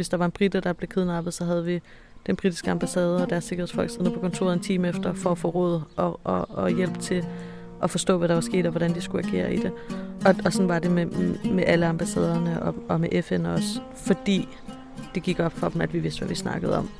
hvis der var en britte, der blev kidnappet, så havde vi den britiske ambassade og deres sikkerhedsfolk siddende på kontoret en time efter for at få råd og, og, og hjælp til at forstå, hvad der var sket og hvordan de skulle agere i det. Og, og sådan var det med, med alle ambassaderne og, og med FN også, fordi det gik op for dem, at vi vidste, hvad vi snakkede om.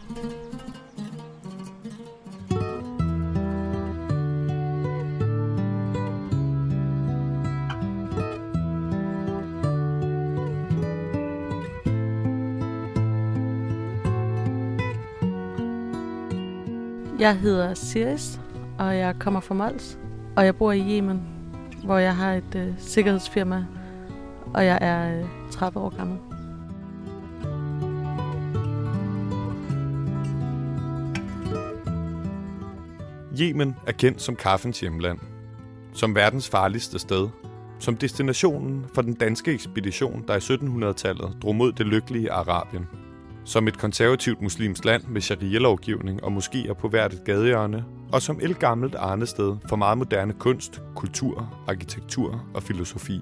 Jeg hedder Siris, og jeg kommer fra Mols, og jeg bor i Yemen, hvor jeg har et øh, sikkerhedsfirma, og jeg er øh, 30 år gammel. Yemen er kendt som kaffens hjemland, som verdens farligste sted, som destinationen for den danske ekspedition, der i 1700-tallet drog mod det lykkelige Arabien – som et konservativt muslimsk land med sharia-lovgivning og moskéer på hvert et gadehjørne, og som et gammelt arnested for meget moderne kunst, kultur, arkitektur og filosofi.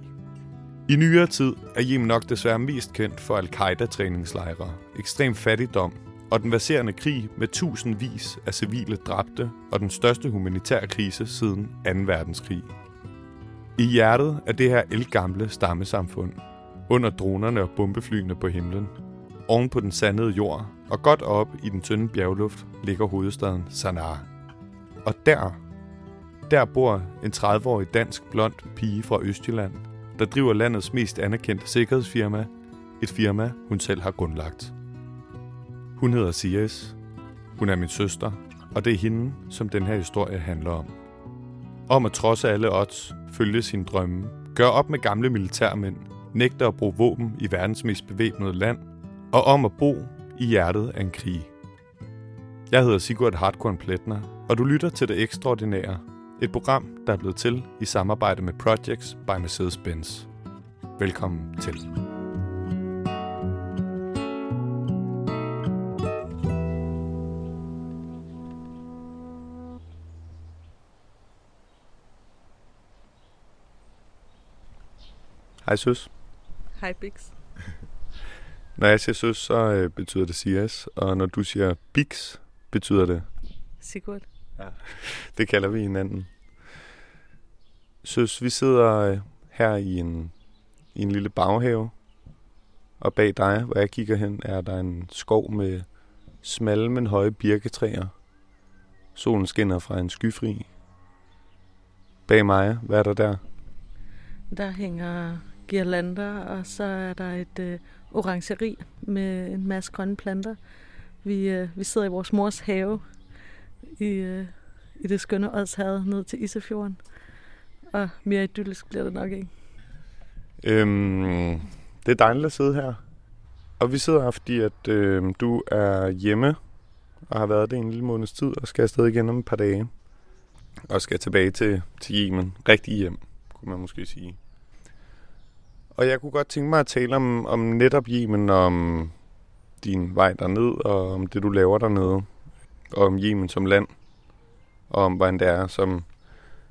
I nyere tid er Yemen nok desværre mest kendt for al-Qaida-træningslejre, ekstrem fattigdom og den verserende krig med tusindvis af civile dræbte og den største humanitære krise siden 2. verdenskrig. I hjertet af det her elgamle stammesamfund, under dronerne og bombeflyene på himlen, Oven på den sandede jord og godt op i den tynde bjergluft ligger hovedstaden Sanaa. Og der, der bor en 30-årig dansk blond pige fra Østjylland, der driver landets mest anerkendte sikkerhedsfirma, et firma, hun selv har grundlagt. Hun hedder Sias. Hun er min søster, og det er hende, som den her historie handler om. Om at trods alle odds, følge sin drømme, gøre op med gamle militærmænd, nægte at bruge våben i verdens mest bevæbnede land og om at bo i hjertet af en krig. Jeg hedder Sigurd Hartkorn Pletner, og du lytter til Det Ekstraordinære, et program, der er blevet til i samarbejde med Projects by Mercedes-Benz. Velkommen til. Hej søs. Hej Bix. Når jeg siger søs, så øh, betyder det Sias, og når du siger Bix, betyder det? Sigurd. Ja, det kalder vi hinanden. Søs, vi sidder øh, her i en, i en lille baghave, og bag dig, hvor jeg kigger hen, er der en skov med smalle, men høje birketræer. Solen skinner fra en skyfri. Bag mig, hvad er der der? Der hænger girlander, og så er der et øh, orangeri med en masse grønne planter. Vi, øh, vi sidder i vores mors have i, øh, i det skønne Odshavet ned til Isefjorden. Og mere idyllisk bliver det nok ikke. Øhm, det er dejligt at sidde her. Og vi sidder her, fordi at øh, du er hjemme og har været det en lille måneds tid og skal afsted igen om et par dage. Og skal tilbage til, til Yemen. Rigtig hjem, kunne man måske sige. Og jeg kunne godt tænke mig at tale om, om netop Yemen, om din vej derned, og om det, du laver dernede, og om Yemen som land, og om hvordan det er som,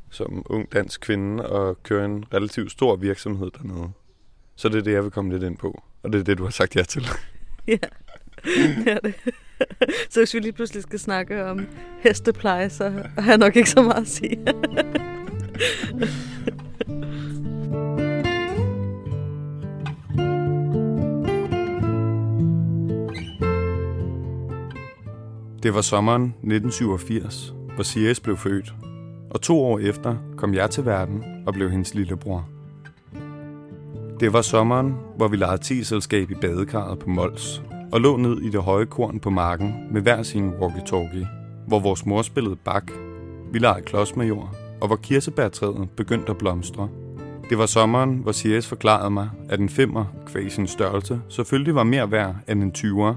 som ung dansk kvinde og køre en relativt stor virksomhed dernede. Så det er det, jeg vil komme lidt ind på, og det er det, du har sagt ja til. ja, det er det. Så hvis vi lige pludselig skal snakke om hestepleje, så har jeg nok ikke så meget at sige. Det var sommeren 1987, hvor Sirius blev født, og to år efter kom jeg til verden og blev hendes lillebror. Det var sommeren, hvor vi legede t-selskab i badekarret på Mols, og lå ned i det høje korn på marken med hver sin walkie-talkie, hvor vores mor spillede bak, vi legede klodsmajor, og hvor kirsebærtræet begyndte at blomstre. Det var sommeren, hvor Sirius forklarede mig, at en femmer, kvæg sin størrelse, selvfølgelig var mere værd end en 20'er,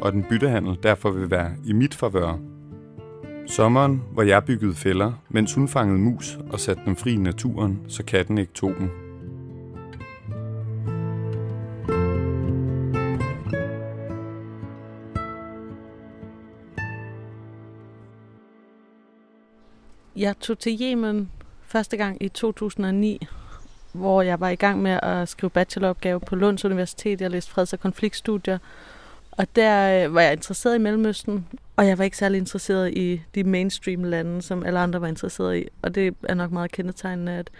og den byttehandel derfor vil være i mit favør. Sommeren, hvor jeg byggede fælder, mens hun fangede mus og satte dem fri i naturen, så katten ikke tog dem. Jeg tog til Yemen første gang i 2009, hvor jeg var i gang med at skrive bacheloropgave på Lunds Universitet. Jeg læste freds- og konfliktstudier, og der øh, var jeg interesseret i Mellemøsten, og jeg var ikke særlig interesseret i de mainstream lande, som alle andre var interesseret i. Og det er nok meget kendetegnende, at,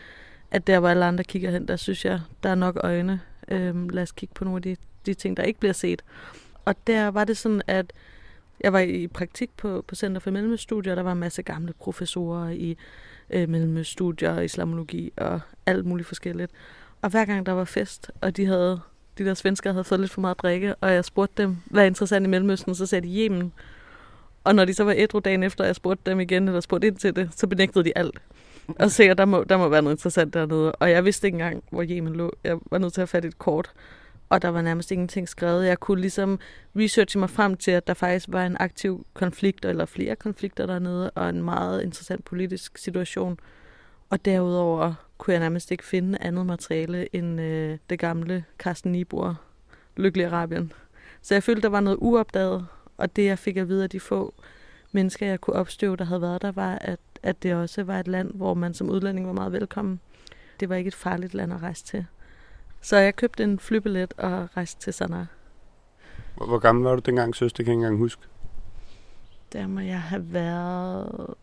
at der, hvor alle andre kigger hen, der synes jeg, der er nok øjne. Øhm, lad os kigge på nogle af de, de ting, der ikke bliver set. Og der var det sådan, at jeg var i praktik på, på Center for Mellemøststudier, og der var en masse gamle professorer i øh, mellemøststudier, islamologi og alt muligt forskelligt. Og hver gang der var fest, og de havde de der svensker havde fået lidt for meget at drikke, og jeg spurgte dem, hvad er interessant i Mellemøsten, så sagde de Yemen. Og når de så var ædru dagen efter, jeg spurgte dem igen, eller spurgte ind til det, så benægtede de alt. Og så der må, der må være noget interessant dernede. Og jeg vidste ikke engang, hvor Yemen lå. Jeg var nødt til at fatte et kort. Og der var nærmest ingenting skrevet. Jeg kunne ligesom researche mig frem til, at der faktisk var en aktiv konflikt, eller flere konflikter dernede, og en meget interessant politisk situation. Og derudover kunne jeg nærmest ikke finde andet materiale end øh, det gamle Carsten Niebuhr, Lykkelig Arabien. Så jeg følte, der var noget uopdaget, og det jeg fik at vide af de få mennesker, jeg kunne opstøve, der havde været der, var, at, at det også var et land, hvor man som udlænding var meget velkommen. Det var ikke et farligt land at rejse til. Så jeg købte en flybillet og rejste til Sanaa. Hvor gammel var du dengang, søster? Det kan jeg ikke engang huske. Der må jeg have været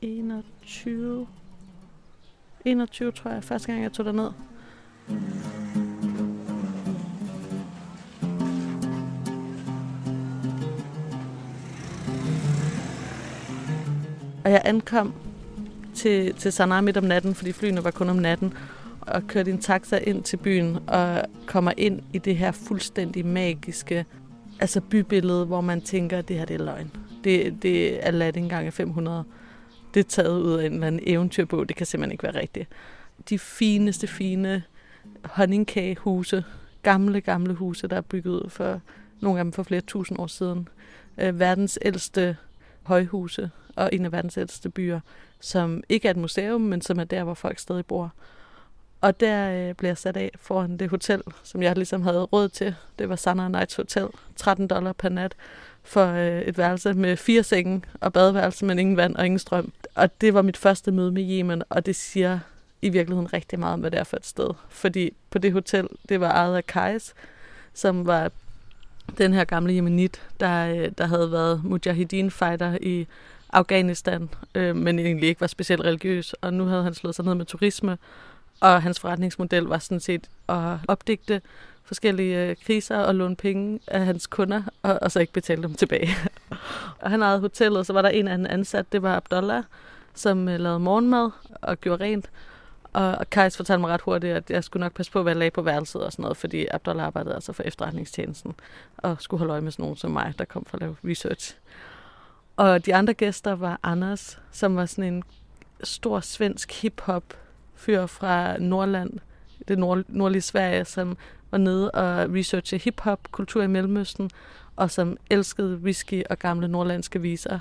21. 21, tror jeg, første gang jeg tog ned. Og jeg ankom til, til Sanaa midt om natten, fordi flyene var kun om natten, og kørte en taxa ind til byen og kommer ind i det her fuldstændig magiske altså bybillede, hvor man tænker, at det her det er løgn. Det, det er Aladdin gange 500. Det er taget ud af en eller anden eventyrbog. Det kan simpelthen ikke være rigtigt. De fineste, fine honningkagehuse. Gamle, gamle huse, der er bygget for nogle af dem for flere tusind år siden. Øh, verdens ældste højhuse og en af verdens ældste byer, som ikke er et museum, men som er der, hvor folk stadig bor. Og der øh, blev jeg sat af foran det hotel, som jeg ligesom havde råd til. Det var Sanna Nights Hotel. 13 dollar per nat for øh, et værelse med fire senge og badeværelse, men ingen vand og ingen strøm. Og det var mit første møde med Yemen, og det siger i virkeligheden rigtig meget om, hvad det er for et sted. Fordi på det hotel, det var ejet af Kajs, som var den her gamle jemenit, der, øh, der havde været mujahideen-fighter i Afghanistan, øh, men egentlig ikke var specielt religiøs. Og nu havde han slået sig ned med turisme, og hans forretningsmodel var sådan set at opdigte forskellige øh, kriser og låne penge af hans kunder, og, og så ikke betale dem tilbage. og han ejede hotellet, så var der en anden ansat, det var Abdullah, som øh, lavede morgenmad og gjorde rent. Og, og Kajs fortalte mig ret hurtigt, at jeg skulle nok passe på, hvad jeg lagde på værelset og sådan noget, fordi Abdullah arbejdede altså for efterretningstjenesten, og skulle holde øje med sådan nogen som mig, der kom for at lave research. Og de andre gæster var Anders, som var sådan en stor svensk hip-hop fyr fra Nordland, det nord, nordlige Sverige, som var nede og researche hip-hop, kultur i Mellemøsten, og som elskede whisky og gamle nordlandske viser.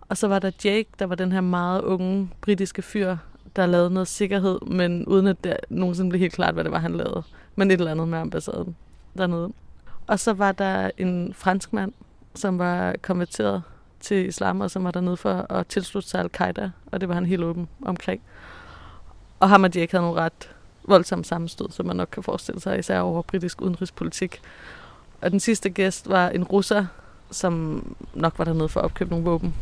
Og så var der Jake, der var den her meget unge britiske fyr, der lavede noget sikkerhed, men uden at det nogensinde blev helt klart, hvad det var, han lavede. Men et eller andet med ambassaden dernede. Og så var der en fransk mand, som var konverteret til islam, og som var dernede for at tilslutte sig al-Qaida, og det var han helt åben omkring. Og ham og Jake havde nogle ret voldsomme sammenstød, som man nok kan forestille sig, især over britisk udenrigspolitik. Og den sidste gæst var en russer, som nok var dernede for at opkøbe nogle våben.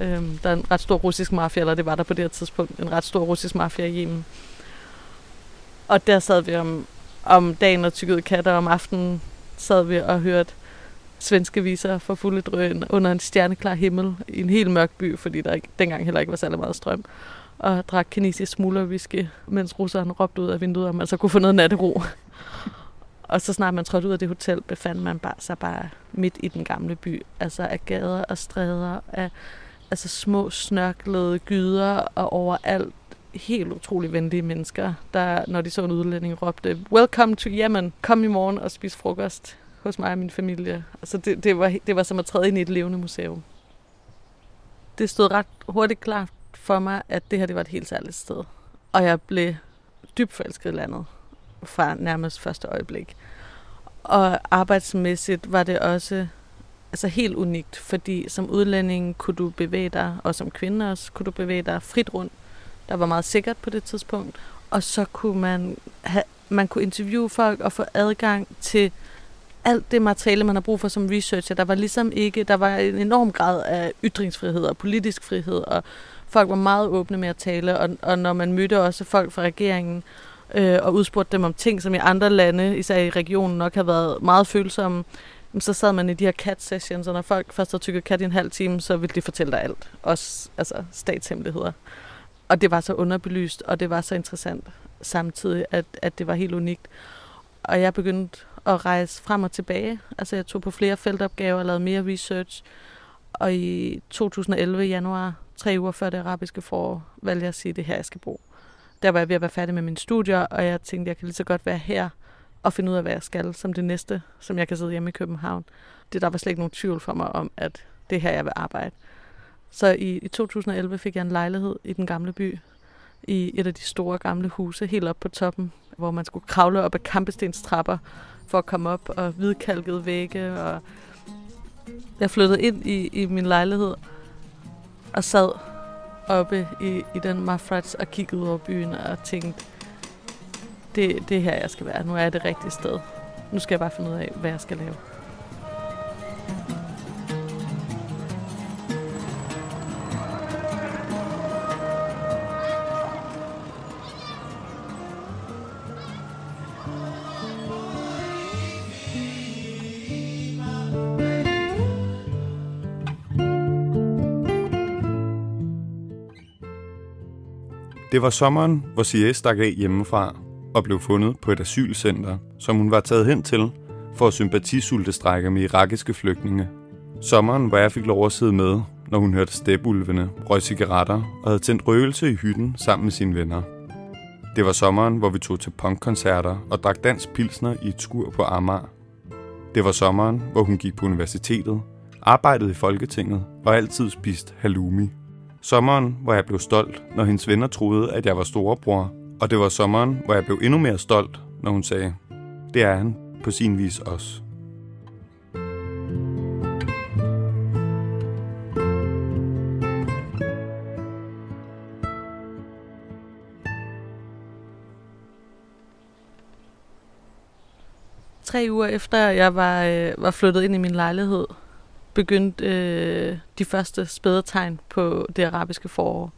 Øhm, der er en ret stor russisk mafia, eller det var der på det her tidspunkt, en ret stor russisk mafia i Yemen. Og der sad vi om, om dagen og tykkede katter, om aftenen sad vi og hørte svenske viser for fulde drøn under en stjerneklar himmel i en helt mørk by, fordi der ikke, dengang heller ikke var særlig meget strøm og drak kinesisk smuglerwhisky, mens russeren råbte ud af vinduet, om man så kunne få noget nattero. og så snart man trådte ud af det hotel, befandt man bare, sig bare midt i den gamle by. Altså af gader og stræder, af altså små snørklede gyder og overalt helt utrolig venlige mennesker, der, når de så en udlænding, råbte, Welcome to Yemen, kom i morgen og spis frokost hos mig og min familie. Altså det, det, var, det var som at træde ind i et levende museum. Det stod ret hurtigt klart for mig, at det her det var et helt særligt sted. Og jeg blev dybt forelsket i landet fra nærmest første øjeblik. Og arbejdsmæssigt var det også altså helt unikt, fordi som udlænding kunne du bevæge dig, og som kvinde også, kunne du bevæge dig frit rundt. Der var meget sikkert på det tidspunkt. Og så kunne man, have, man kunne interviewe folk og få adgang til alt det materiale, man har brug for som researcher. Der var ligesom ikke, der var en enorm grad af ytringsfrihed og politisk frihed, og folk var meget åbne med at tale, og, og når man mødte også folk fra regeringen, øh, og udspurgte dem om ting, som i andre lande, især i regionen, nok har været meget følsomme, så sad man i de her cat sessions, og når folk først har tykket kat i en halv time, så ville de fortælle dig alt. Også altså, statshemmeligheder. Og det var så underbelyst, og det var så interessant samtidig, at, at det var helt unikt. Og jeg begyndte at rejse frem og tilbage. Altså jeg tog på flere feltopgaver og lavede mere research. Og i 2011 januar, tre uger før det arabiske forår, valgte jeg at sige, det her, jeg skal bo. Der var jeg ved at være færdig med mine studier, og jeg tænkte, jeg kan lige så godt være her og finde ud af, hvad jeg skal som det næste, som jeg kan sidde hjemme i København. Det der var slet ikke nogen tvivl for mig om, at det er her, jeg vil arbejde. Så i, i 2011 fik jeg en lejlighed i den gamle by, i et af de store gamle huse, helt op på toppen, hvor man skulle kravle op ad kampestenstrapper for at komme op, og hvidkalkede vægge. Og jeg flyttede ind i, i min lejlighed og sad oppe i, i den Mafrats og kiggede ud over byen og tænkte, det, det er her, jeg skal være. Nu er jeg det rigtige sted. Nu skal jeg bare finde ud af, hvad jeg skal lave. Det var sommeren, hvor Sia stak af hjemmefra og blev fundet på et asylcenter, som hun var taget hen til for at sympatisulte strække med irakiske flygtninge. Sommeren, hvor jeg fik lov at sidde med, når hun hørte stepulvene, røg cigaretter og havde tændt røgelse i hytten sammen med sine venner. Det var sommeren, hvor vi tog til punkkoncerter og drak dansk pilsner i et skur på Amager. Det var sommeren, hvor hun gik på universitetet, arbejdede i Folketinget og altid spiste halloumi. Sommeren, hvor jeg blev stolt, når hendes venner troede, at jeg var storebror og det var sommeren, hvor jeg blev endnu mere stolt, når hun sagde, det er han på sin vis også. Tre uger efter jeg var, øh, var flyttet ind i min lejlighed, begyndte øh, de første spædetegn på det arabiske forår.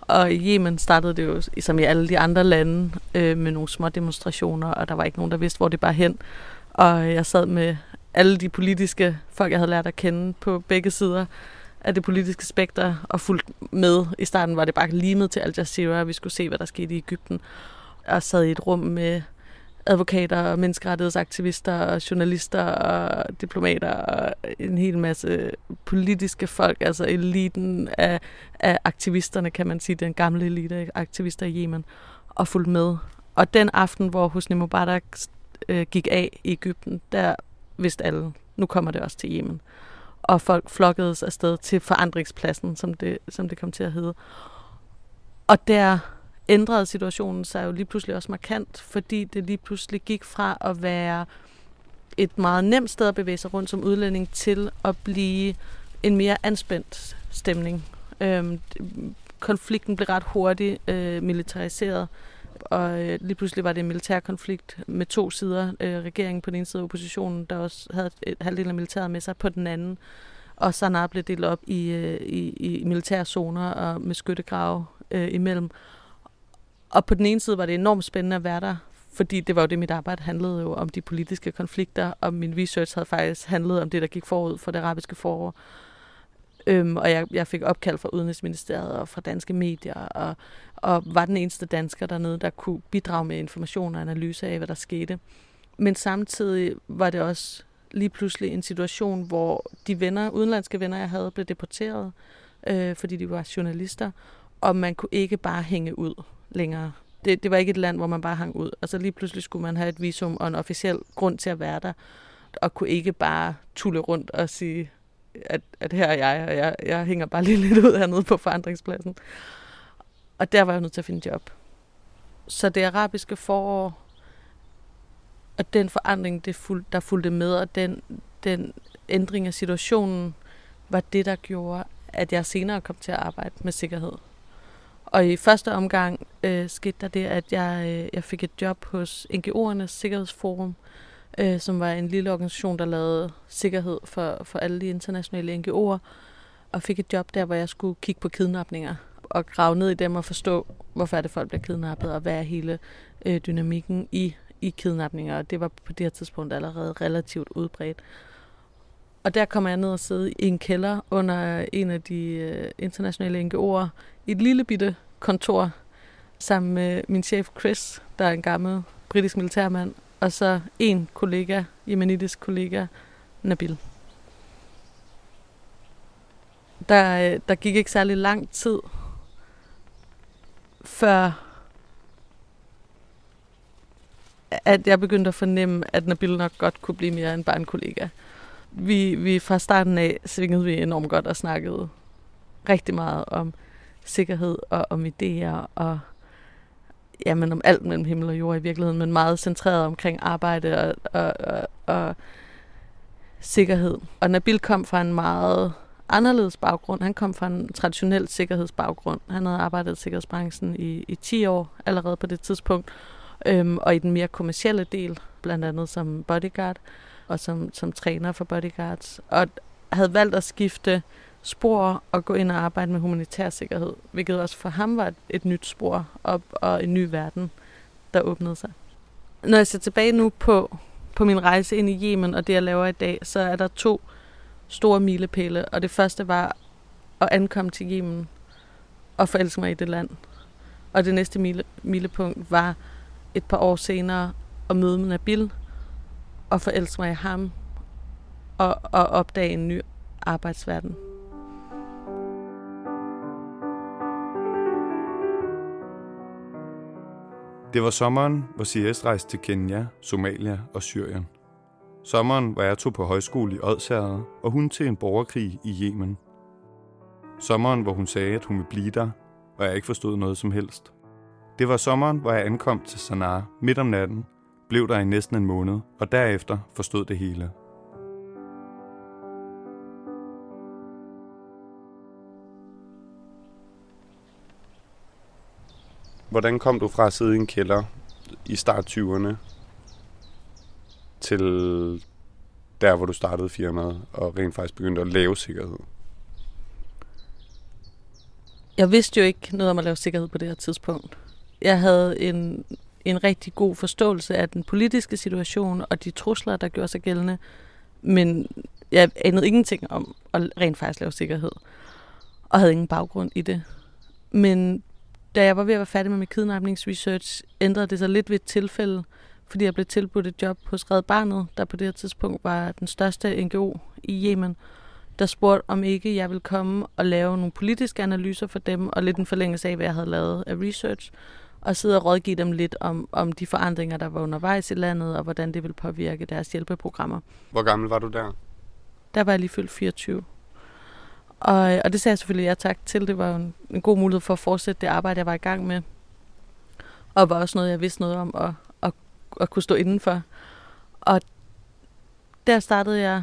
Og i Yemen startede det jo, som i alle de andre lande, øh, med nogle små demonstrationer, og der var ikke nogen, der vidste, hvor det bare hen. Og jeg sad med alle de politiske folk, jeg havde lært at kende på begge sider af det politiske spekter, og fulgt med. I starten var det bare limet til Al Jazeera, og vi skulle se, hvad der skete i Ægypten. Og sad i et rum med advokater og menneskerettighedsaktivister og journalister og diplomater og en hel masse politiske folk, altså eliten af, af aktivisterne, kan man sige, den gamle elite af aktivister i Yemen, og fulgte med. Og den aften, hvor Hosni Mubarak øh, gik af i Ægypten, der vidste alle, nu kommer det også til Yemen. Og folk flokkedes afsted til forandringspladsen, som det, som det kom til at hedde. Og der ændrede situationen sig jo lige pludselig også markant, fordi det lige pludselig gik fra at være et meget nemt sted at bevæge sig rundt som udlænding til at blive en mere anspændt stemning. Øhm, konflikten blev ret hurtigt øh, militariseret, og øh, lige pludselig var det en militær konflikt med to sider. Øh, regeringen på den ene side og oppositionen, der også havde et halvdel af militæret med sig på den anden. Og Sanaa blev delt op i, øh, i, i militære zoner og med skyttegrave øh, imellem. Og på den ene side var det enormt spændende at være der, fordi det var jo det, mit arbejde handlede jo om de politiske konflikter, og min research havde faktisk handlet om det, der gik forud for det arabiske forår. Øhm, og jeg, jeg fik opkald fra Udenrigsministeriet og fra danske medier, og, og var den eneste dansker dernede, der kunne bidrage med information og analyse af, hvad der skete. Men samtidig var det også lige pludselig en situation, hvor de venner, udenlandske venner, jeg havde, blev deporteret, øh, fordi de var journalister, og man kunne ikke bare hænge ud længere. Det, det var ikke et land, hvor man bare hang ud. Altså lige pludselig skulle man have et visum og en officiel grund til at være der, og kunne ikke bare tulle rundt og sige, at, at her er jeg, og jeg, jeg hænger bare lige lidt ud hernede på forandringspladsen. Og der var jeg nødt til at finde job. Så det arabiske forår, og den forandring, det fuld, der fulgte med, og den, den ændring af situationen, var det, der gjorde, at jeg senere kom til at arbejde med sikkerhed. Og i første omgang øh, skete der det, at jeg, øh, jeg fik et job hos NGO'ernes Sikkerhedsforum, øh, som var en lille organisation, der lavede sikkerhed for, for alle de internationale NGO'er, og fik et job der, hvor jeg skulle kigge på kidnapninger og grave ned i dem og forstå, hvorfor er det folk bliver kidnappet, og hvad er hele øh, dynamikken i, i kidnapninger. Og det var på det her tidspunkt allerede relativt udbredt. Og der kommer jeg ned og sidde i en kælder under en af de øh, internationale NGO'er i et lille bitte kontor sammen med min chef Chris, der er en gammel britisk militærmand, og så en kollega, jemenitisk kollega, Nabil. Der, øh, der gik ikke særlig lang tid, før at jeg begyndte at fornemme, at Nabil nok godt kunne blive mere end bare en kollega. Vi, vi fra starten af svingede vi enormt godt og snakkede rigtig meget om sikkerhed og om idéer og jamen, om alt mellem himmel og jord i virkeligheden, men meget centreret omkring arbejde og, og, og, og sikkerhed. Og Nabil kom fra en meget anderledes baggrund. Han kom fra en traditionel sikkerhedsbaggrund. Han havde arbejdet i sikkerhedsbranchen i, i 10 år allerede på det tidspunkt, øhm, og i den mere kommercielle del, blandt andet som bodyguard og som, som træner for bodyguards. Og havde valgt at skifte spor og gå ind og arbejde med humanitær sikkerhed, hvilket også for ham var et, et nyt spor op, og en ny verden, der åbnede sig. Når jeg ser tilbage nu på, på min rejse ind i Yemen og det, jeg laver i dag, så er der to store milepæle, og det første var at ankomme til Yemen og forelske mig i det land. Og det næste mile, milepunkt var et par år senere at møde med Nabil og forelske mig i ham og, og opdage en ny arbejdsverden. Det var sommeren, hvor CS rejste til Kenya, Somalia og Syrien. Sommeren, hvor jeg tog på højskole i Odsherred, og hun til en borgerkrig i Yemen. Sommeren, hvor hun sagde, at hun ville blive der, og jeg ikke forstod noget som helst. Det var sommeren, hvor jeg ankom til Sanaa midt om natten, blev der i næsten en måned, og derefter forstod det hele. Hvordan kom du fra at sidde i en kælder i start 20'erne til der, hvor du startede firmaet og rent faktisk begyndte at lave sikkerhed? Jeg vidste jo ikke noget om at lave sikkerhed på det her tidspunkt. Jeg havde en, en rigtig god forståelse af den politiske situation og de trusler, der gjorde sig gældende, men jeg anede ingenting om at rent faktisk lave sikkerhed, og havde ingen baggrund i det. Men da jeg var ved at være færdig med min kidnapningsresearch, ændrede det sig lidt ved et tilfælde, fordi jeg blev tilbudt et job hos Red Barnet, der på det her tidspunkt var den største NGO i Yemen, der spurgte, om ikke jeg ville komme og lave nogle politiske analyser for dem, og lidt en forlængelse af, hvad jeg havde lavet af research, og sidde og rådgive dem lidt om, om de forandringer, der var undervejs i landet, og hvordan det ville påvirke deres hjælpeprogrammer. Hvor gammel var du der? Der var jeg lige fyldt 24. Og, og det sagde jeg selvfølgelig ja tak til. Det var en, en god mulighed for at fortsætte det arbejde, jeg var i gang med. Og var også noget, jeg vidste noget om at, at, at kunne stå indenfor. Og der startede jeg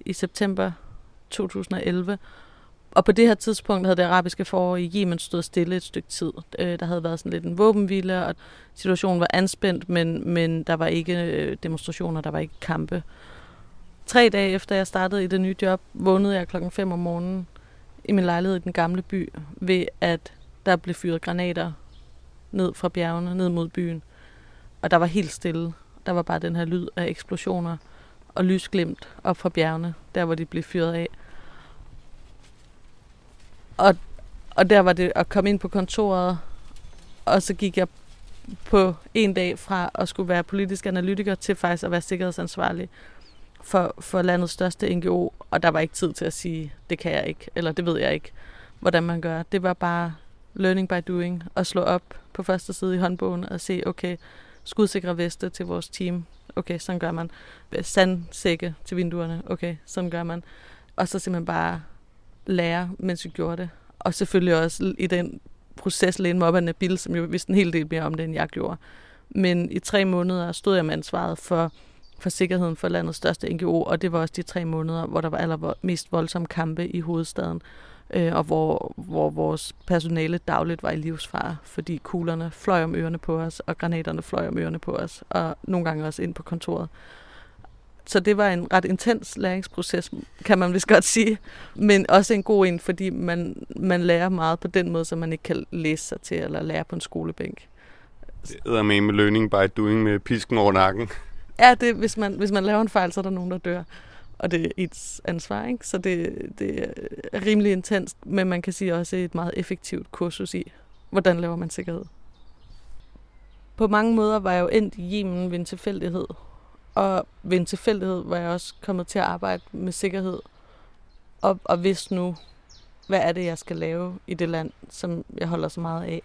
i september 2011. Og på det her tidspunkt havde det arabiske forår i Yemen stået stille et stykke tid. Øh, der havde været sådan lidt en våbenhvile, og situationen var anspændt, men, men der var ikke øh, demonstrationer, der var ikke kampe. Tre dage efter jeg startede i det nye job, vågnede jeg klokken 5 om morgenen i min lejlighed i den gamle by, ved at der blev fyret granater ned fra bjergene, ned mod byen. Og der var helt stille. Der var bare den her lyd af eksplosioner og lysglimt op fra bjergene, der hvor de blev fyret af. Og, og der var det at komme ind på kontoret, og så gik jeg på en dag fra at skulle være politisk analytiker til faktisk at være sikkerhedsansvarlig for, for landets største NGO, og der var ikke tid til at sige, det kan jeg ikke, eller det ved jeg ikke, hvordan man gør. Det var bare learning by doing, og slå op på første side i håndbogen og se, okay, skudsikre veste til vores team, okay, sådan gør man. Sandsække til vinduerne, okay, sådan gør man. Og så simpelthen bare lære, mens vi gjorde det. Og selvfølgelig også i den proces læne mig op af Nabil, som jo vidste en hel del mere om det, end jeg gjorde. Men i tre måneder stod jeg med ansvaret for for sikkerheden for landets største NGO, og det var også de tre måneder, hvor der var allermest voldsomme kampe i hovedstaden, øh, og hvor, hvor vores personale dagligt var i livsfare, fordi kuglerne fløj om ørerne på os, og granaterne fløj om ørerne på os, og nogle gange også ind på kontoret så det var en ret intens læringsproces, kan man vist godt sige. Men også en god en, fordi man, man lærer meget på den måde, som man ikke kan læse sig til eller lære på en skolebænk. Det er med med learning by doing med pisken over nakken. Ja, det, hvis, man, hvis man laver en fejl, så er der nogen, der dør. Og det er et ansvar, ikke? Så det, det er rimelig intenst, men man kan sige også et meget effektivt kursus i, hvordan laver man sikkerhed. På mange måder var jeg jo endt i Yemen ved en tilfældighed. Og ved en tilfældighed var jeg også kommet til at arbejde med sikkerhed. Og, og vidste nu, hvad er det, jeg skal lave i det land, som jeg holder så meget af.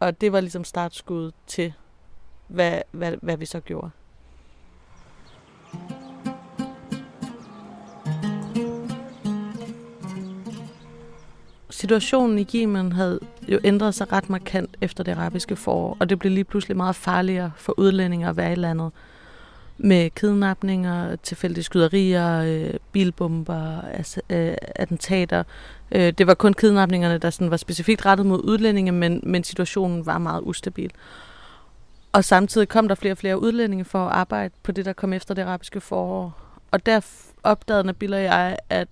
Og det var ligesom startskuddet til, hvad, hvad, hvad vi så gjorde. Situationen i Yemen havde jo ændret sig ret markant efter det arabiske forår, og det blev lige pludselig meget farligere for udlændinge at være i landet. Med kidnapninger, tilfældige skyderier, øh, bilbomber, øh, attentater. Øh, det var kun kidnapningerne, der sådan var specifikt rettet mod udlændinge, men, men situationen var meget ustabil. Og samtidig kom der flere og flere udlændinge for at arbejde på det, der kom efter det arabiske forår. Og der opdagede Nabil og jeg, at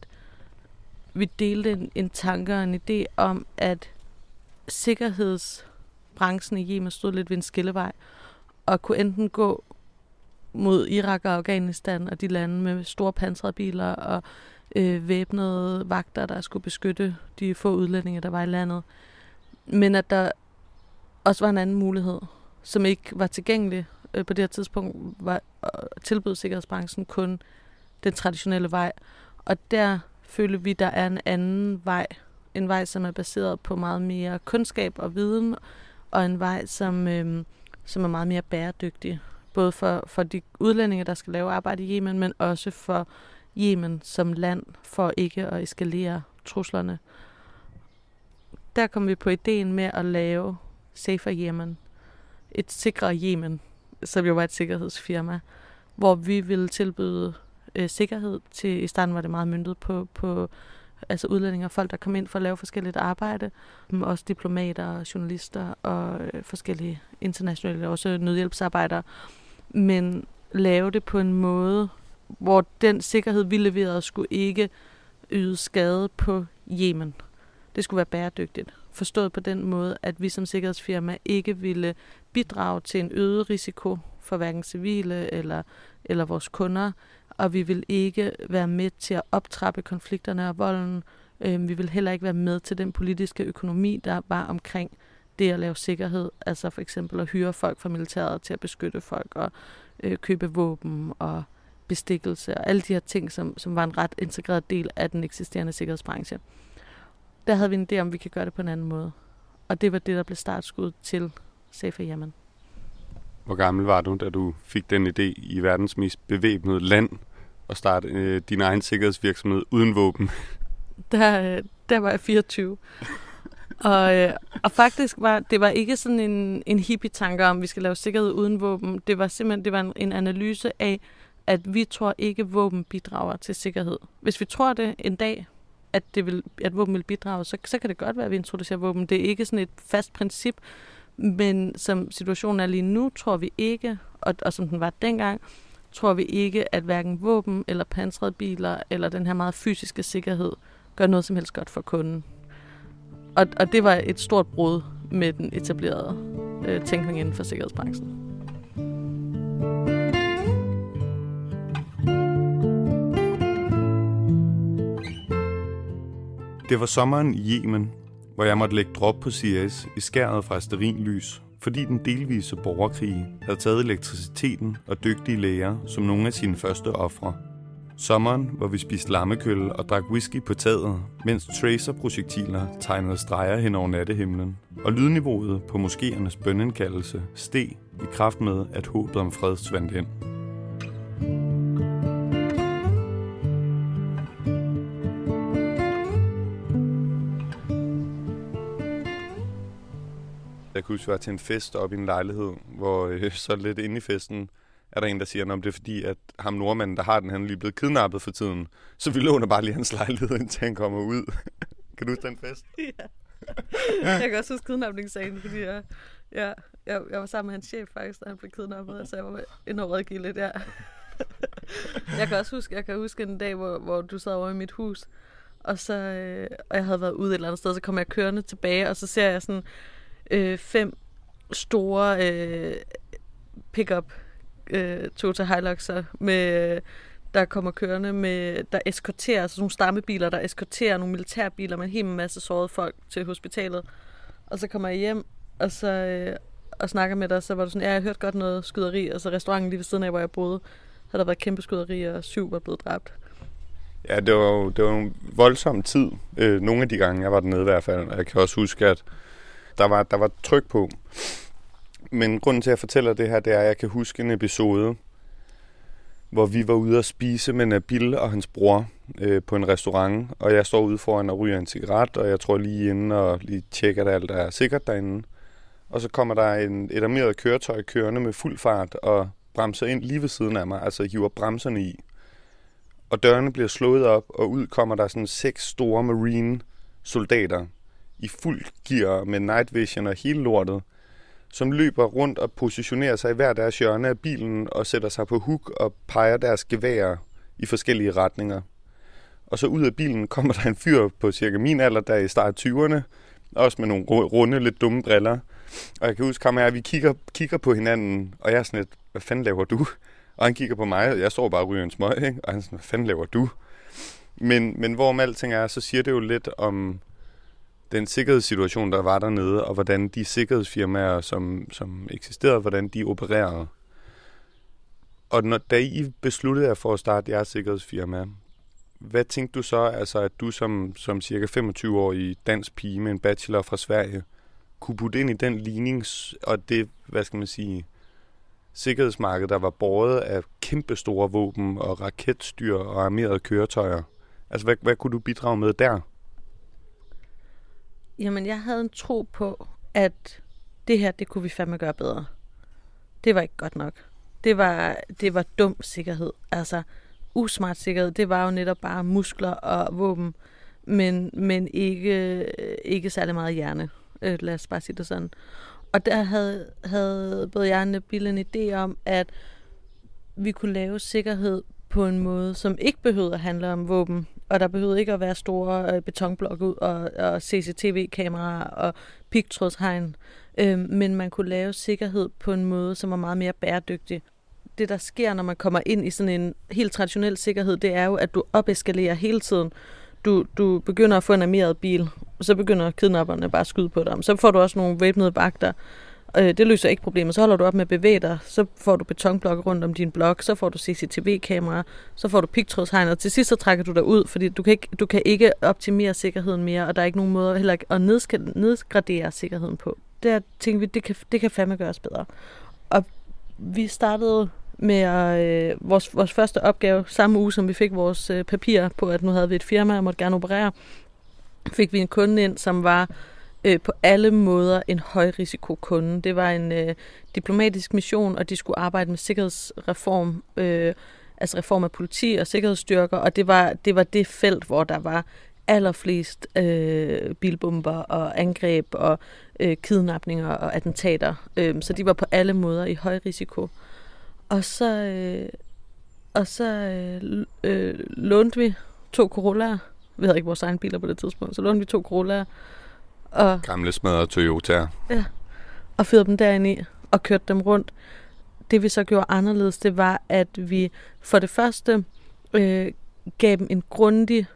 vi delte en, en tanke og en idé om, at sikkerhedsbranchen i Yemen stod lidt ved en skillevej, og kunne enten gå mod Irak og Afghanistan og de lande med store pansrede biler og øh, væbnede vagter, der skulle beskytte de få udlændinge, der var i landet. Men at der også var en anden mulighed, som ikke var tilgængelig øh, på det her tidspunkt, var øh, tilbød sikkerhedsbranchen kun den traditionelle vej. Og der føler vi, der er en anden vej. En vej, som er baseret på meget mere kundskab og viden, og en vej, som, øh, som er meget mere bæredygtig. Både for, for de udlændinge, der skal lave arbejde i Yemen, men også for Yemen som land, for ikke at eskalere truslerne. Der kom vi på ideen med at lave Safer Yemen. Et sikrere Yemen, som jo var et sikkerhedsfirma, hvor vi ville tilbyde øh, sikkerhed. Til, I starten var det meget myndet på, på altså udlændinge og folk, der kom ind for at lave forskelligt arbejde. Men også diplomater, journalister og øh, forskellige internationale, også nødhjælpsarbejdere. Men lave det på en måde, hvor den sikkerhed, vi leverede, skulle ikke yde skade på Yemen. Det skulle være bæredygtigt. Forstået på den måde, at vi som sikkerhedsfirma ikke ville bidrage til en øget risiko for hverken civile eller, eller vores kunder, og vi vil ikke være med til at optrappe konflikterne og volden. Øhm, vi vil heller ikke være med til den politiske økonomi, der var omkring det at lave sikkerhed, altså for eksempel at hyre folk fra militæret til at beskytte folk og øh, købe våben og bestikkelse og alle de her ting, som, som var en ret integreret del af den eksisterende sikkerhedsbranche. Der havde vi en idé om, vi kan gøre det på en anden måde. Og det var det, der blev startskud til Safe Yemen. Hvor gammel var du, da du fik den idé i verdens mest bevæbnede land at starte øh, din egen sikkerhedsvirksomhed uden våben? Der, øh, der var jeg 24 og, øh, og faktisk var det var ikke sådan en, en hippie-tanke om, at vi skal lave sikkerhed uden våben. Det var simpelthen det var en, en analyse af, at vi tror ikke, at våben bidrager til sikkerhed. Hvis vi tror det en dag, at, det vil, at våben vil bidrage, så, så kan det godt være, at vi introducerer våben. Det er ikke sådan et fast princip, men som situationen er lige nu, tror vi ikke, og, og som den var dengang, tror vi ikke, at hverken våben eller pansrede biler eller den her meget fysiske sikkerhed gør noget som helst godt for kunden. Og, og det var et stort brud med den etablerede øh, tænkning inden for sikkerhedsbranchen. Det var sommeren i Yemen, hvor jeg måtte lægge drop på CS i skæret fra sterinlys, fordi den delvise borgerkrig havde taget elektriciteten og dygtige læger som nogle af sine første ofre. Sommeren, hvor vi spiste lammekølle og drak whisky på taget, mens tracer-projektiler tegnede streger hen over nattehimlen, og lydniveauet på moskéernes bønnenkaldelse steg i kraft med, at håbet om fred svandt ind. Jeg kunne huske, jeg var til en fest op i en lejlighed, hvor øh, så lidt inde i festen er der en, der siger, om det er fordi, at ham nordmanden, der har den, han er lige blevet kidnappet for tiden. Så vi låner bare lige hans lejlighed, indtil han kommer ud. kan du huske den fest? Ja. Jeg kan også huske kidnapningssagen, fordi jeg, ja, jeg, jeg var sammen med hans chef faktisk, da han blev kidnappet, så jeg var inde rådgivet lidt, ja. jeg kan også huske, jeg kan huske en dag, hvor, hvor du sad over i mit hus, og så øh, og jeg havde været ude et eller andet sted, så kom jeg kørende tilbage, og så ser jeg sådan øh, fem store øh, pickup øh, Toyota Hilux'er med der kommer kørende med, der eskorterer, altså nogle stammebiler, der eskorterer nogle militærbiler med en hel masse sårede folk til hospitalet. Og så kommer jeg hjem, og så øh, og snakker med dig, så var du sådan, ja, jeg har hørt godt noget skyderi, og så restauranten lige ved siden af, hvor jeg boede, havde der været kæmpe skyderi, og syv var blevet dræbt. Ja, det var jo, det var en voldsom tid, øh, nogle af de gange, jeg var dernede i hvert fald. Jeg kan også huske, at der var, der var tryk på. Men grunden til, at jeg fortæller det her, det er, at jeg kan huske en episode, hvor vi var ude at spise med Nabil og hans bror øh, på en restaurant, og jeg står ude foran og ryger en cigaret, og jeg tror lige inden og lige tjekker, at alt er sikkert derinde. Og så kommer der en, et armeret køretøj kørende med fuld fart og bremser ind lige ved siden af mig, altså hiver bremserne i. Og dørene bliver slået op, og ud kommer der sådan seks store marine soldater i fuld gear med night vision og hele lortet, som løber rundt og positionerer sig i hver deres hjørne af bilen og sætter sig på huk og peger deres geværer i forskellige retninger. Og så ud af bilen kommer der en fyr på cirka min alder, der er i start 20'erne, også med nogle runde, lidt dumme briller. Og jeg kan huske at jeg, vi kigger, kigger på hinanden, og jeg er sådan lidt, hvad fanden laver du? Og han kigger på mig, og jeg står bare og ryger en smøg, ikke? og han er sådan, hvad fanden laver du? Men, men hvorom alting er, så siger det jo lidt om, den sikkerhedssituation, der var dernede, og hvordan de sikkerhedsfirmaer, som, som eksisterede, hvordan de opererede. Og når, da I besluttede jer for at starte jeres sikkerhedsfirma, hvad tænkte du så, altså at du som, som cirka 25-årig dansk pige med en bachelor fra Sverige, kunne putte ind i den ligning, og det, hvad skal man sige, sikkerhedsmarked, der var båret af kæmpestore våben og raketstyr og armerede køretøjer. Altså, hvad, hvad kunne du bidrage med der? Jamen, jeg havde en tro på, at det her, det kunne vi fandme gøre bedre. Det var ikke godt nok. Det var, det var dum sikkerhed. Altså, usmart sikkerhed, det var jo netop bare muskler og våben, men, men ikke, ikke særlig meget hjerne. Øh, lad os bare sige det sådan. Og der havde, havde både jeg og Nabil en idé om, at vi kunne lave sikkerhed på en måde, som ikke behøvede at handle om våben, og der behøvede ikke at være store øh, betonblokke ud og, og CCTV-kameraer og pigtrådshegn, øh, men man kunne lave sikkerhed på en måde, som var meget mere bæredygtig. Det, der sker, når man kommer ind i sådan en helt traditionel sikkerhed, det er jo, at du opeskalerer hele tiden. Du, du begynder at få en armeret bil, og så begynder kidnapperne bare at skyde på dig. Så får du også nogle væbnede vagter, Øh, det løser ikke problemet. Så holder du op med at bevæge dig, så får du betonblokke rundt om din blok, så får du CCTV-kamera, så får du pigtrådshegn, og til sidst så trækker du dig ud, fordi du kan, ikke, du kan ikke optimere sikkerheden mere, og der er ikke nogen måde heller at nedgradere sikkerheden på. Der tænkte vi, det kan, det kan fandme gøres bedre. Og vi startede med øh, vores, vores første opgave, samme uge som vi fik vores øh, papir på, at nu havde vi et firma, og måtte gerne operere, fik vi en kunde ind, som var øh, på alle måder en højrisikokunde. Det var en øh, diplomatisk mission, og de skulle arbejde med sikkerhedsreform, øh, altså reform af politi og sikkerhedsstyrker, og det var det, var det felt, hvor der var allerflest øh, bilbomber og angreb og øh, kidnapninger og attentater. Øh, så de var på alle måder i høj risiko. Og så, øh, og så øh, øh, lånte vi to Corollaer. Vi havde ikke vores egen biler på det tidspunkt, så lånte vi to Corollaer og, Gamle smadrede Toyota. Ja, og fyrede dem derinde i og kørte dem rundt. Det vi så gjorde anderledes, det var, at vi for det første øh, gav dem en grundig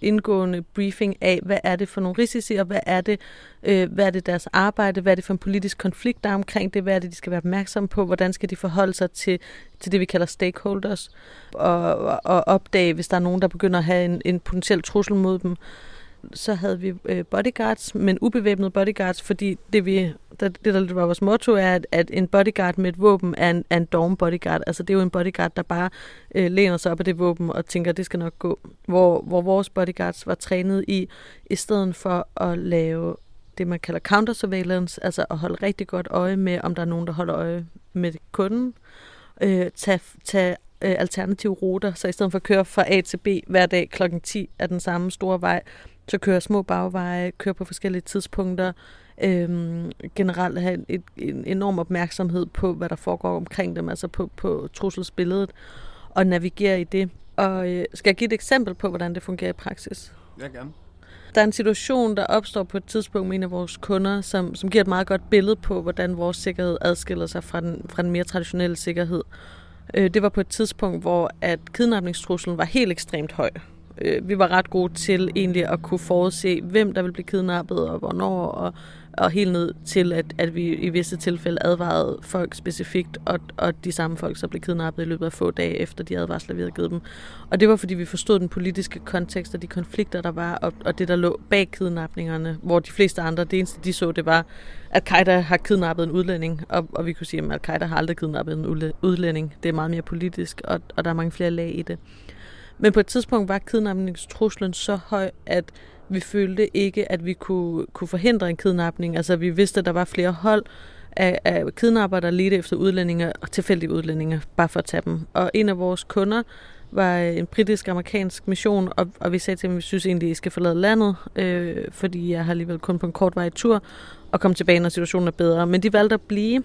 indgående briefing af, hvad er det for nogle risici, og hvad er det, øh, hvad er det deres arbejde, hvad er det for en politisk konflikt, der er omkring det, hvad er det, de skal være opmærksomme på, hvordan skal de forholde sig til, til det, vi kalder stakeholders, og, og opdage, hvis der er nogen, der begynder at have en, en potentiel trussel mod dem så havde vi øh, bodyguards, men ubevæbnede bodyguards, fordi det, vi, det, det der var vores motto, er, at, at en bodyguard med et våben er en, er en dorm bodyguard. Altså det er jo en bodyguard, der bare øh, læner sig op af det våben og tænker, at det skal nok gå. Hvor, hvor vores bodyguards var trænet i, i stedet for at lave det, man kalder counter surveillance, altså at holde rigtig godt øje med, om der er nogen, der holder øje med kunden. Øh, tage, tage øh, alternative ruter, så i stedet for at køre fra A til B hver dag klokken 10 af den samme store vej, så kører små bagveje, kører på forskellige tidspunkter, øhm, generelt have et, en enorm opmærksomhed på, hvad der foregår omkring dem, altså på, på trusselsbilledet. at navigere i det. Og øh, skal jeg give et eksempel på, hvordan det fungerer i praksis? Ja, gerne. Der er en situation, der opstår på et tidspunkt med en af vores kunder, som, som giver et meget godt billede på, hvordan vores sikkerhed adskiller sig fra den, fra den mere traditionelle sikkerhed. Øh, det var på et tidspunkt, hvor at kidnapningstruslen var helt ekstremt høj. Øh, vi var ret gode til egentlig at kunne forudse, hvem der ville blive kidnappet og hvornår, og og helt ned til, at, at vi i visse tilfælde advarede folk specifikt, og, og de samme folk så blev kidnappet i løbet af få dage efter de advarsler, vi havde givet dem. Og det var, fordi vi forstod den politiske kontekst og de konflikter, der var, og, og det, der lå bag kidnapningerne, hvor de fleste andre, det eneste de så, det var, at Qaida har kidnappet en udlænding, og, og vi kunne sige, at Al-Qaida har aldrig kidnappet en udlænding. Det er meget mere politisk, og, og der er mange flere lag i det. Men på et tidspunkt var kidnapningstruslen så høj, at vi følte ikke, at vi kunne, kunne forhindre en kidnapning. Altså vi vidste, at der var flere hold af, af kidnapper, der ledte efter udlændinge, og tilfældige udlændinge, bare for at tage dem. Og en af vores kunder var en britisk-amerikansk mission, og, og vi sagde til dem, at vi synes egentlig, at I skal forlade landet, øh, fordi jeg har alligevel kun på en kort vej tur, og komme tilbage, når situationen er bedre. Men de valgte at blive,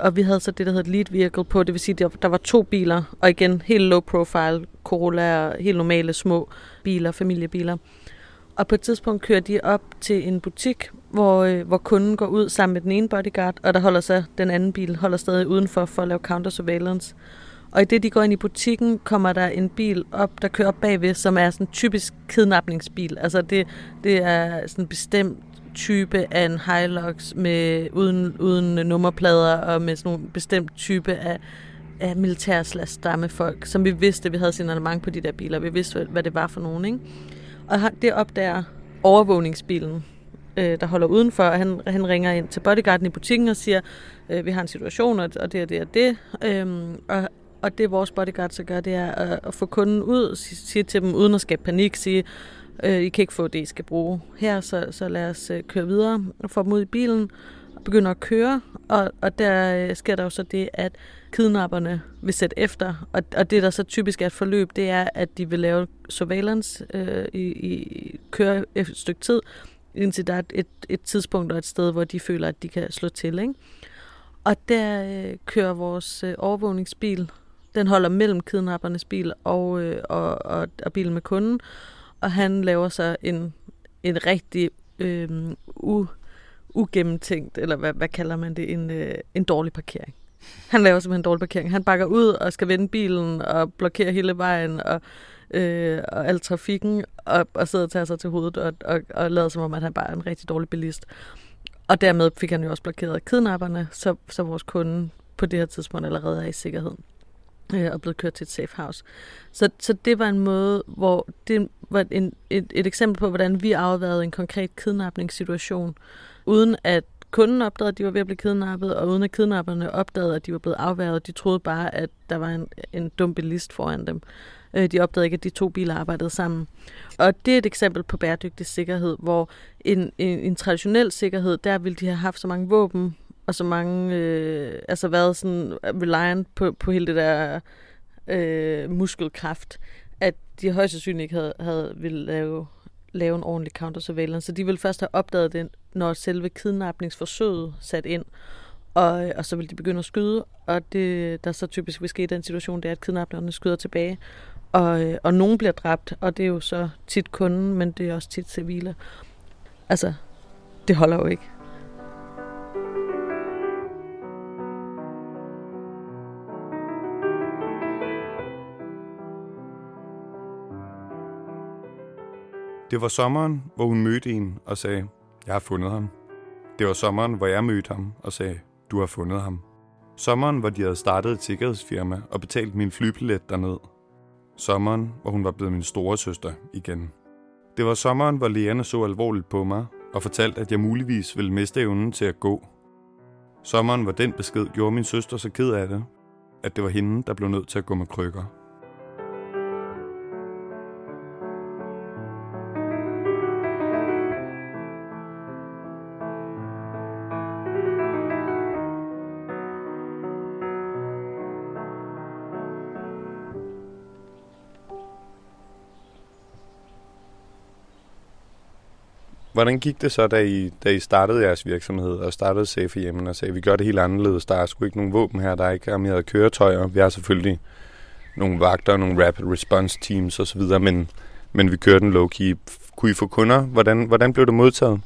og vi havde så det, der hedder lead vehicle på, det vil sige, at der var to biler, og igen helt low profile, Corolla, og helt normale små biler, familiebiler. Og på et tidspunkt kører de op til en butik, hvor, øh, hvor kunden går ud sammen med den ene bodyguard, og der holder så den anden bil holder stadig udenfor for at lave counter surveillance. Og i det, de går ind i butikken, kommer der en bil op, der kører op bagved, som er sådan en typisk kidnapningsbil. Altså det, det er sådan en bestemt type af en Hilux med, uden, uden nummerplader og med sådan en bestemt type af, af militær stammefolk, som vi vidste, vi havde signalement på de der biler. Vi vidste, hvad det var for nogen, ikke? Og det opdager overvågningsbilen, øh, der holder udenfor, og han, han ringer ind til bodyguarden i butikken og siger, øh, vi har en situation, og, og det er det og det. Øhm, og, og det vores bodyguard så gør, det er at, at få kunden ud, sige til dem, uden at skabe panik, sige, øh, I kan ikke få det, I skal bruge her, så, så lad os øh, køre videre og få dem ud i bilen og begynder at køre. Og, og der øh, sker der jo så det, at kidnapperne vil sætte efter. Og, og det, der så typisk er et forløb, det er, at de vil lave surveillance øh, i, i køre et stykke tid, indtil der er et, et tidspunkt og et sted, hvor de føler, at de kan slå til. Ikke? Og der øh, kører vores øh, overvågningsbil. Den holder mellem kidnappernes bil og, øh, og, og, og bilen med kunden. Og han laver så en, en rigtig øh, u, ugennemtænkt, eller hvad, hvad kalder man det, en, øh, en dårlig parkering. Han laver simpelthen en dårlig parkering. Han bakker ud og skal vende bilen og blokere hele vejen og, øh, og al trafikken og, og sidder og tager sig til hovedet og, og, og lader som om, at han bare er en rigtig dårlig bilist. Og dermed fik han jo også blokeret kidnapperne, så, så vores kunde på det her tidspunkt allerede er i sikkerhed øh, og blevet kørt til et safe house. Så, så det var en måde, hvor det var en, et, et eksempel på, hvordan vi afværede en konkret kidnapningssituation, uden at kunden opdagede, at de var ved at blive kidnappet, og uden at kidnapperne opdagede, at de var blevet afværget. De troede bare, at der var en, en dum bilist foran dem. Øh, de opdagede ikke, at de to biler arbejdede sammen. Og det er et eksempel på bæredygtig sikkerhed, hvor en, en, en traditionel sikkerhed, der ville de have haft så mange våben, og så mange, øh, altså været sådan reliant på, på hele det der øh, muskelkraft, at de højst sandsynligt ikke havde, havde ville lave lave en ordentlig counter-surveillance. Så de ville først have opdaget det, når selve kidnapningsforsøget sat ind. Og, og så ville de begynde at skyde, og det, der så typisk vil ske i den situation, det er, at kidnapperne skyder tilbage. Og, øh, og nogen bliver dræbt, og det er jo så tit kunden, men det er også tit civile. Altså, det holder jo ikke. Det var sommeren, hvor hun mødte en og sagde, jeg har fundet ham. Det var sommeren, hvor jeg mødte ham og sagde, du har fundet ham. Sommeren, hvor de havde startet et sikkerhedsfirma og betalt min flybillet derned. Sommeren, hvor hun var blevet min store søster igen. Det var sommeren, hvor lægerne så alvorligt på mig og fortalte, at jeg muligvis ville miste evnen til at gå. Sommeren, hvor den besked gjorde min søster så ked af det, at det var hende, der blev nødt til at gå med krykker. Hvordan gik det så, da I, da I startede jeres virksomhed og startede Safe hjemme og sagde, vi gør det helt anderledes, der er sgu ikke nogen våben her, der er ikke armerede køretøjer. Vi har selvfølgelig nogle vagter, nogle rapid response teams osv., men, men vi kører den low-key. Kunne I få kunder? Hvordan, hvordan blev det modtaget?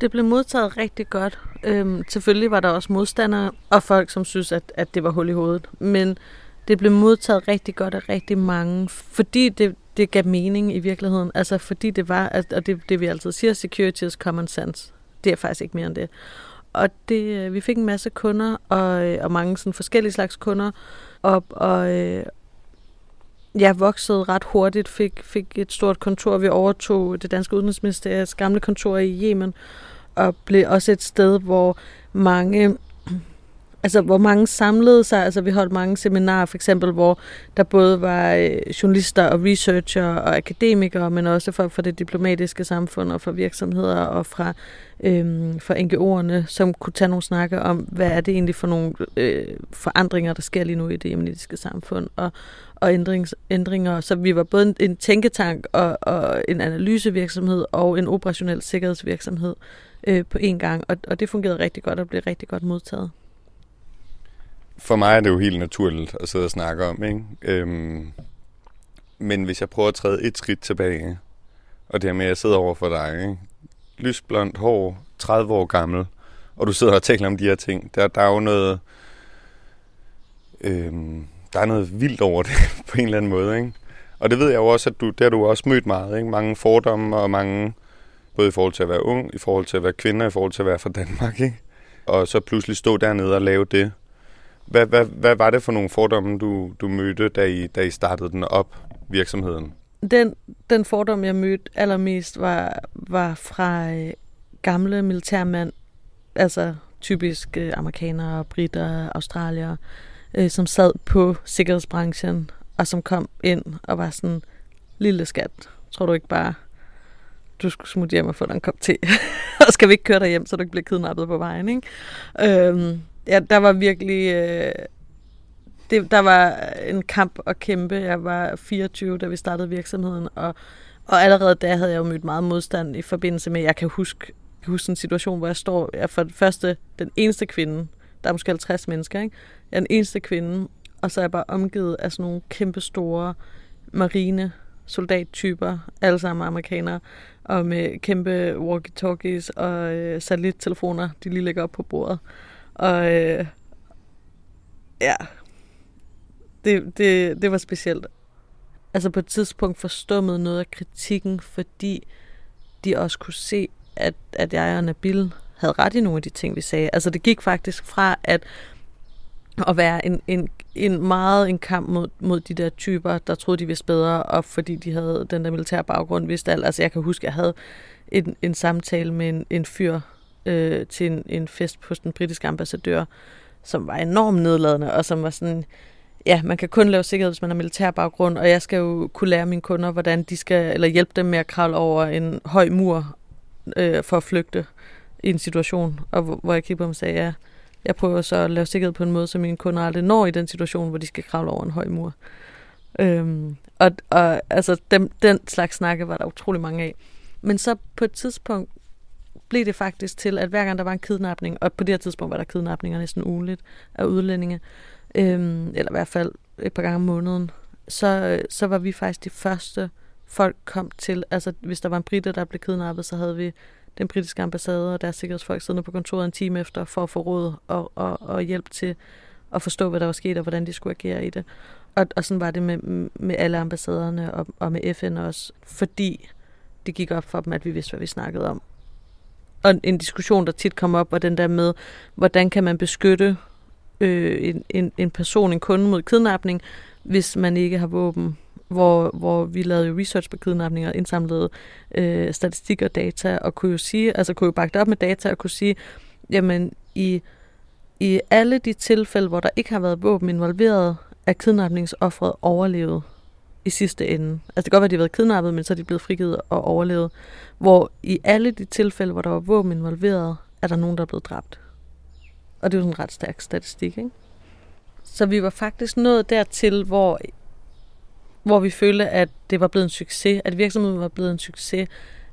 Det blev modtaget rigtig godt. Øhm, selvfølgelig var der også modstandere og folk, som synes, at, at det var hul i hovedet. Men det blev modtaget rigtig godt af rigtig mange, fordi det, det gav mening i virkeligheden. Altså fordi det var, og det, det vi altid siger, security is common sense. Det er faktisk ikke mere end det. Og det, øh, vi fik en masse kunder, og, øh, og mange sådan forskellige slags kunder, og, og øh, jeg voksede ret hurtigt, fik, fik et stort kontor. Vi overtog det danske udenrigsministeriets gamle kontor i Yemen, og blev også et sted, hvor mange altså hvor mange samlede sig. Altså vi holdt mange seminarer, for eksempel, hvor der både var øh, journalister og researcher og akademikere, men også folk fra det diplomatiske samfund og fra virksomheder og fra, øhm, fra NGO'erne, som kunne tage nogle snakke om, hvad er det egentlig for nogle øh, forandringer, der sker lige nu i det jemenitiske samfund, og, og ændrings, ændringer. Så vi var både en, en tænketank og, og en analysevirksomhed og en operationel sikkerhedsvirksomhed øh, på én gang, og, og det fungerede rigtig godt og blev rigtig godt modtaget for mig er det jo helt naturligt at sidde og snakke om, ikke? Øhm, men hvis jeg prøver at træde et skridt tilbage, og det her med, at jeg sidder over for dig, ikke? lysblondt hår, 30 år gammel, og du sidder og taler om de her ting, der, der er jo noget, øhm, der er noget vildt over det på en eller anden måde, ikke? Og det ved jeg jo også, at du, det har du også mødt meget, ikke? Mange fordomme og mange, både i forhold til at være ung, i forhold til at være kvinde, i forhold til at være fra Danmark, ikke? Og så pludselig stå dernede og lave det. Hvad, hvad, hvad var det for nogle fordomme, du, du mødte, da I, da I startede den op, virksomheden? Den, den fordom, jeg mødte allermest, var, var fra øh, gamle militærmænd, altså typisk øh, amerikanere, britter, australier, øh, som sad på sikkerhedsbranchen, og som kom ind og var sådan, lille skat, tror du ikke bare, du skulle smutte hjem og få dig en kop te, og skal vi ikke køre dig hjem, så du ikke bliver kidnappet på vejen, ikke? Øhm, ja, der var virkelig... Øh, det, der var en kamp at kæmpe. Jeg var 24, da vi startede virksomheden, og, og allerede der havde jeg jo mødt meget modstand i forbindelse med, jeg kan huske, jeg kan huske en situation, hvor jeg står, jeg er for det første den eneste kvinde, der er måske 50 mennesker, ikke? Jeg er den eneste kvinde, og så er jeg bare omgivet af sådan nogle kæmpe store marine soldattyper, alle sammen amerikanere, og med kæmpe walkie-talkies og øh, satellittelefoner, de lige lægger op på bordet. Og øh, ja, det, det, det var specielt. Altså på et tidspunkt forstummede noget af kritikken, fordi de også kunne se, at, at jeg og Nabil havde ret i nogle af de ting, vi sagde. Altså det gik faktisk fra at, at være en, en, en meget en kamp mod, mod de der typer, der troede, de vidste bedre, og fordi de havde den der militære baggrund, vidste alt. Altså jeg kan huske, at jeg havde en, en samtale med en, en fyr, øh, til en, en fest hos den britiske ambassadør, som var enormt nedladende, og som var sådan, ja, man kan kun lave sikkerhed, hvis man har militær baggrund, og jeg skal jo kunne lære mine kunder, hvordan de skal, eller hjælpe dem med at kravle over en høj mur øh, for at flygte i en situation, og hvor, hvor jeg kiggede på dem og sagde, ja, jeg prøver så at lave sikkerhed på en måde, så mine kunder aldrig når i den situation, hvor de skal kravle over en høj mur. Øhm, og, og altså, dem, den slags snakke var der utrolig mange af. Men så på et tidspunkt, blev det faktisk til, at hver gang der var en kidnapning, og på det her tidspunkt var der kidnapninger næsten ugenligt af udlændinge, øhm, eller i hvert fald et par gange om måneden, så, øh, så var vi faktisk de første folk kom til. Altså hvis der var en britter, der blev kidnappet, så havde vi den britiske ambassade og deres sikkerhedsfolk siddende på kontoret en time efter for at få råd og, og, og hjælp til at forstå, hvad der var sket og hvordan de skulle agere i det. Og, og sådan var det med, med alle ambassaderne og, og med FN også, fordi det gik op for dem, at vi vidste, hvad vi snakkede om og en diskussion, der tit kommer op, var den der med, hvordan kan man beskytte øh, en, en, en person, en kunde mod kidnapning, hvis man ikke har våben. Hvor, hvor vi lavede jo research på kidnapninger, indsamlede øh, statistik og data, og kunne jo sige, altså kunne jo bakke det op med data, og kunne sige, jamen i, i alle de tilfælde, hvor der ikke har været våben involveret, er kidnapningsoffret overlevet i sidste ende. Altså det kan godt være, at de har været kidnappet, men så er de blevet frigivet og overlevet. Hvor i alle de tilfælde, hvor der var våben involveret, er der nogen, der er blevet dræbt. Og det er jo sådan en ret stærk statistik, ikke? Så vi var faktisk nået dertil, hvor, hvor vi følte, at det var blevet en succes, at virksomheden var blevet en succes,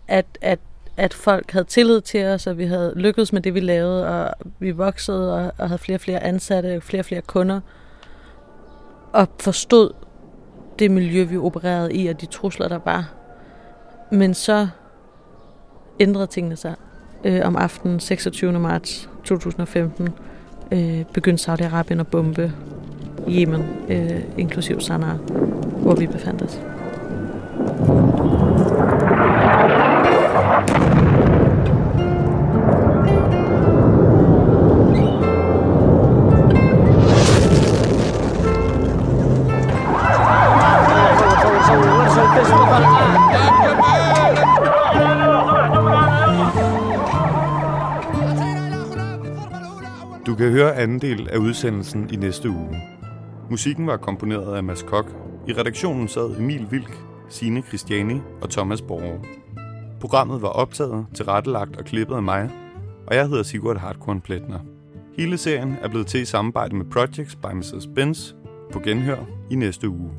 at, at, at folk havde tillid til os, og vi havde lykkedes med det, vi lavede, og vi voksede og, og havde flere og flere ansatte, flere og flere kunder. og forstod det miljø, vi opererede i, og de trusler, der var. Men så ændrede tingene sig. Øh, om aftenen 26. marts 2015 øh, begyndte Saudi-Arabien at bombe Yemen, øh, inklusiv Sanaa, hvor vi befandt os. Udsendelsen i næste uge. Musikken var komponeret af Mads Kok. I redaktionen sad Emil Vilk, Sine Christiani og Thomas Borger. Programmet var optaget, tilrettelagt og klippet af mig, og jeg hedder Sigurd Hardkorn Pletner. Hele serien er blevet til i samarbejde med Projects by Mrs. Benz på genhør i næste uge.